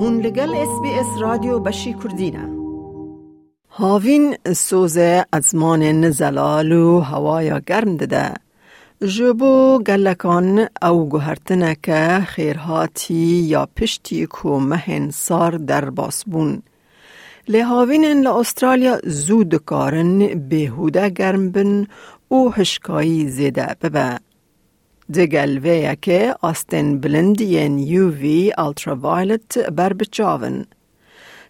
هون لگل اس بی اس رادیو بشی کردینه هاوین سوزه ازمان نزلال و هوایا گرم دده. جبو گلکان او گوهرتنه که خیرهاتی یا پشتی کو مهن سار در باسبون لهاوین استرالیا زود کارن بهوده گرم بن او هشکایی زیده ببه. دگلویک آستن بلندین یووی التراوایلت بر بچاون.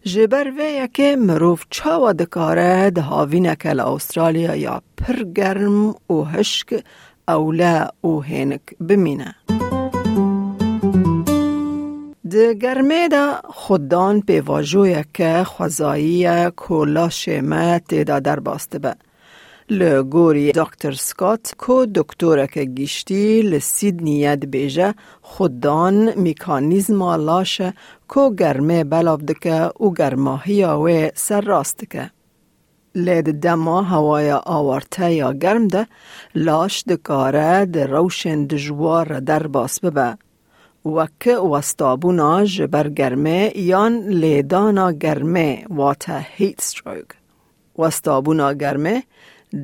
جبر ویک مروف چاوا دکاره ده هاوینک استرالیا یا پرگرم و هشک اولا و هینک بمینه. د گرمه ده خوددان پیواجوی که خوزایی کولاش مه تیدا در باسته به. با. لگوری دکتر سکات که گیشتی لسیدنی ید بیجه خودان میکانیزم لاشه کو گرمه بلاو دکه و گرماهی و سر راست که. لید دما هوای آورته یا گرم ده لاش دکاره ده روشن دجوار در باس ببه. وک وستابونا جبر گرمه یان لیدانا گرمه واتا هیت ستروک. وستابونا گرمه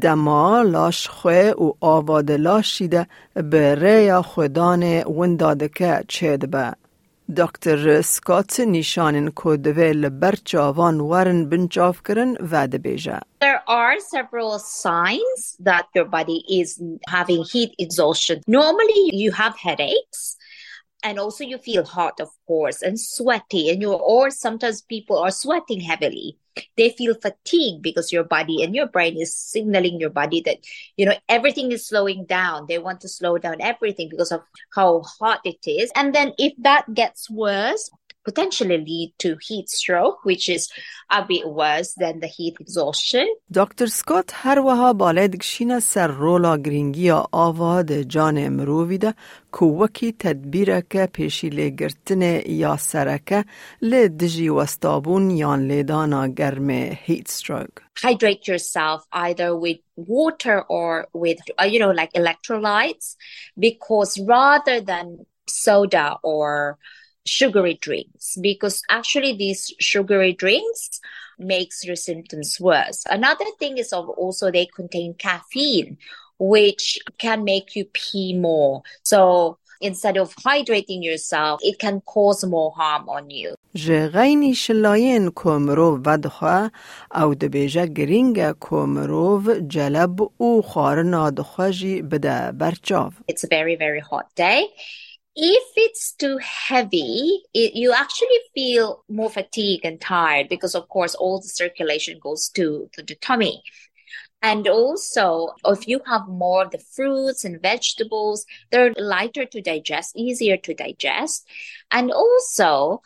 دما لاش خواه و آواد لاشیده به ریا خودان وندادکه چید به. دکتر سکات نشانن کودوه لبر چاوان ورن بنچاف کرن و بیجه. There are several signs that your body is having heat exhaustion. Normally you have headaches. And also you feel hot of course and sweaty and you or sometimes people are sweating heavily. They feel fatigued because your body and your brain is signaling your body that you know everything is slowing down. They want to slow down everything because of how hot it is. And then if that gets worse potentially lead to heat stroke, which is a bit worse than the heat exhaustion. دکتر سکوت هر وها بالد گشین سر رولا گرینگی آوا ده جان مرووی ده کووکی تدبیر که پیشی لگرتن یا سرکه لدجی وستابون یان لیدانا گرم heat stroke. Hydrate yourself either with water or with, you know, like electrolytes because rather than soda or sugary drinks because actually these sugary drinks makes your symptoms worse. Another thing is also they contain caffeine, which can make you pee more. So instead of hydrating yourself, it can cause more harm on you. جغینی شلاین کومرو ودخوا او دبیجه گرینگ کومرو جلب او خارنا دخواجی بده برچاو. It's a very, very hot day if it's too heavy, it, you actually feel more fatigue and tired because, of course, all the circulation goes to, to the tummy. And also, if you have more of the fruits and vegetables, they're lighter to digest, easier to digest. And also,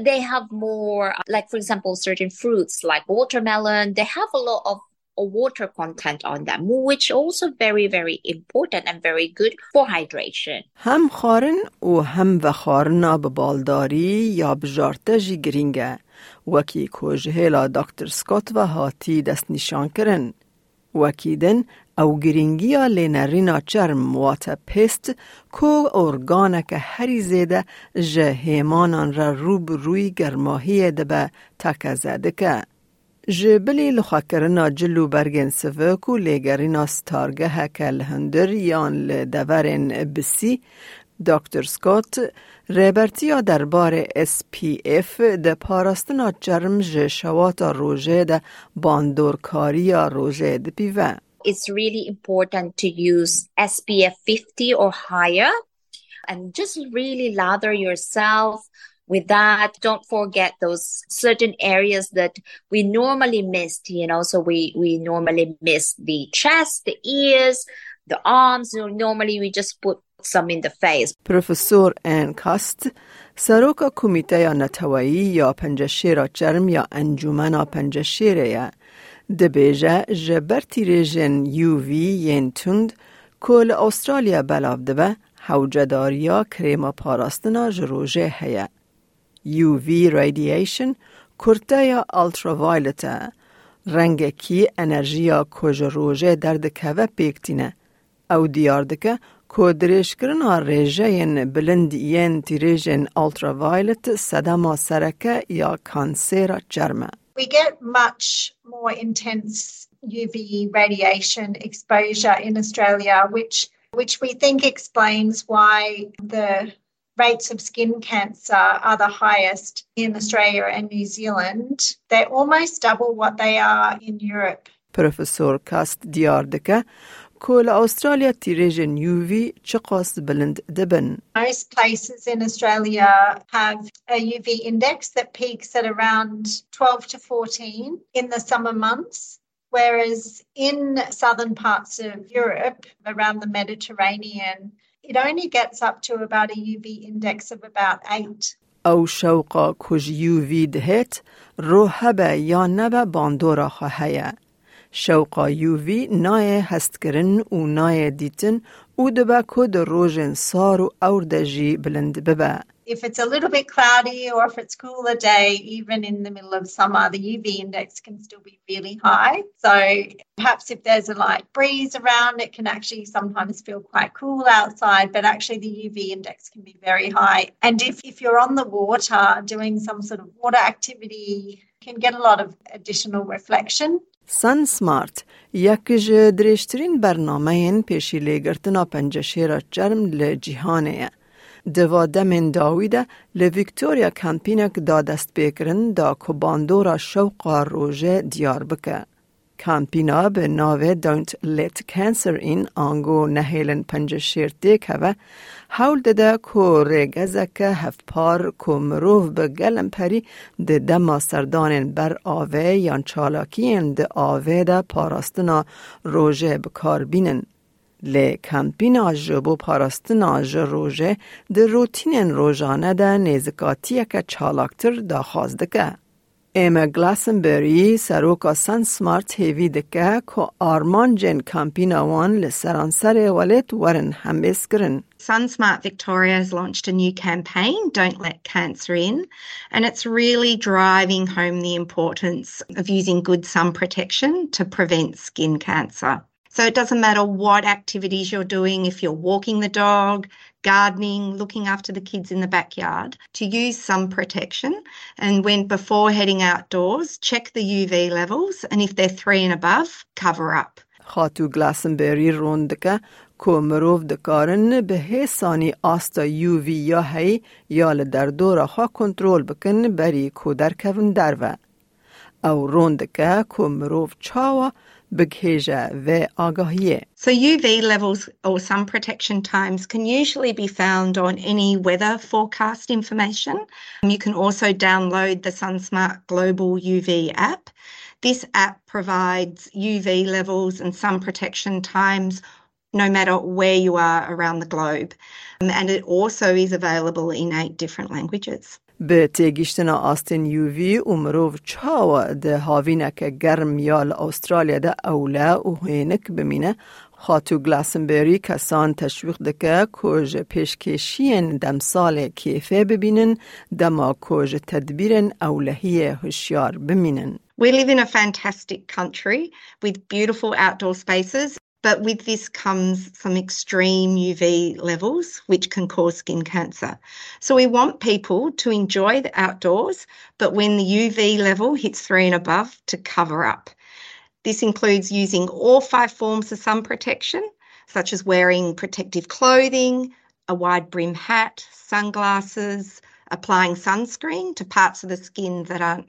they have more, like, for example, certain fruits like watermelon, they have a lot of water content on them, which also very, very important and very good for hydration. هم خارن و هم و خارنا به بالداری یا بجارته جی گرینگه وکی کوجهلا دکتر سکوت و هاتی دست نشان کرن. وکیدن او گرینگیا لینرینا چرم واتا پست کو ارگانک هری زیده جه هیمانان را روب روی گرماهی دبه تکزده که. جبلی لخاکرنا جلو برگن سوک و لیگرینا ستارگه هکل هندر یان لدورن بسی دکتر سکوت ریبرتیا درباره SPF ده پاراستنا چرم جشوات روژه ده باندورکاری روژه ده پیوه. It's really important to use SPF 50 or higher and just really lather yourself with that don't forget those certain areas that we normally missed you know so we we normally miss the chest the ears the arms you know, normally we just put some in the face. Professor Anne Cust saroka komite ya natawai ya panjashira charm ya anjumana panjashira ya debeja jabarti region uv yentund kol australia balavdeba haujadariya krema parastana jroje haya. UV radiation کرتیا ultraviolet رنگ کی انرژیا کج روژه درد که پیکتینه او دیار دکه کو درشکرنا ریجین بلند ین تیریجن ultraviolet سدما سرکه یا کانسیر جرمه. We get much more intense UV radiation exposure in Australia, which which we think explains why the rates of skin cancer are the highest in Australia and New Zealand. They're almost double what they are in Europe. Professor Kast Diardeke کل استرالیا تیریژن UV چقاس بلند دبن. Most places in Australia have a UV index that peaks at around 12 to 14 in the summer months. Whereas in southern parts of Europe, around the Mediterranean, it only gets up to about a UV index of about 8. او شوقا کج یووی دهت رو هبه یا نبه باندورا خواهیه. شوقا یووی نای هست کرن و نای دیتن او دبه کد روژن سار و اوردجی بلند ببه. if it's a little bit cloudy or if it's cooler day, even in the middle of summer, the UV index can still be really high. So perhaps if there's a light breeze around, it can actually sometimes feel quite cool outside, but actually the UV index can be very high. And if, if you're on the water doing some sort of water activity, can get a lot of additional reflection. SunSmart یکی از برنامه این پیشی لگرتنا پنجشیر جرم لجیهانه دوا دمین داویده لویکتوریا کمپینک دا دست بکرن دا کباندورا شوقا روژه دیار بکه. کمپینا به ناوه Don't Let Cancer In آنگو نهیلن پنج شیرتی که حول دده که ریگزک هفپار که مروف به گلم پری ده دما سردان بر آوه یا چالاکین ده آوه ده پاراستنا روژه بکار بینن. لی کمپینا جبو پاراستنا روژه ده روتین روژانه ده نیزکاتی که چالاکتر دا خوازده که. ایما گلاسنبری سروکا سن سمارت هیوی دکه که آرمان جن کمپینا وان لسرانسر ولت ورن هم بسکرن. SunSmart Victoria has launched a new campaign, Don't Let Cancer In, and it's really driving home the importance of using good sun protection to prevent skin cancer. So it doesn't matter what activities you're doing, if you're walking the dog, gardening, looking after the kids in the backyard, to use sun protection. And when before heading outdoors, check the UV levels, and if they're three and above, cover up. خاتو گلاسنبری روندکه که مروف دکارن به حسانی آستا یووی یا هی یا لدر دورا ها کنترول بکن بری کو در کون درو. او روندکه که مروف چاوا so UV levels or sun protection times can usually be found on any weather forecast information. You can also download the SunSmart Global UV app. This app provides UV levels and sun protection times no matter where you are around the globe. Um, and it also is available in eight different languages. به تیگیشتنا آستین یووی و مروف چاوا ده هاوینک گرم یال استرالیا ده اولا و هینک بمینه خاتو گلاسنبری کسان تشویق دکه کج پیشکشین دم سال کیفه ببینن دما کج تدبیرن اولهی هشیار بمینن. We live in a fantastic country with beautiful outdoor spaces. But with this comes some extreme UV levels, which can cause skin cancer. So we want people to enjoy the outdoors, but when the UV level hits three and above, to cover up. This includes using all five forms of sun protection, such as wearing protective clothing, a wide brim hat, sunglasses, applying sunscreen to parts of the skin that aren't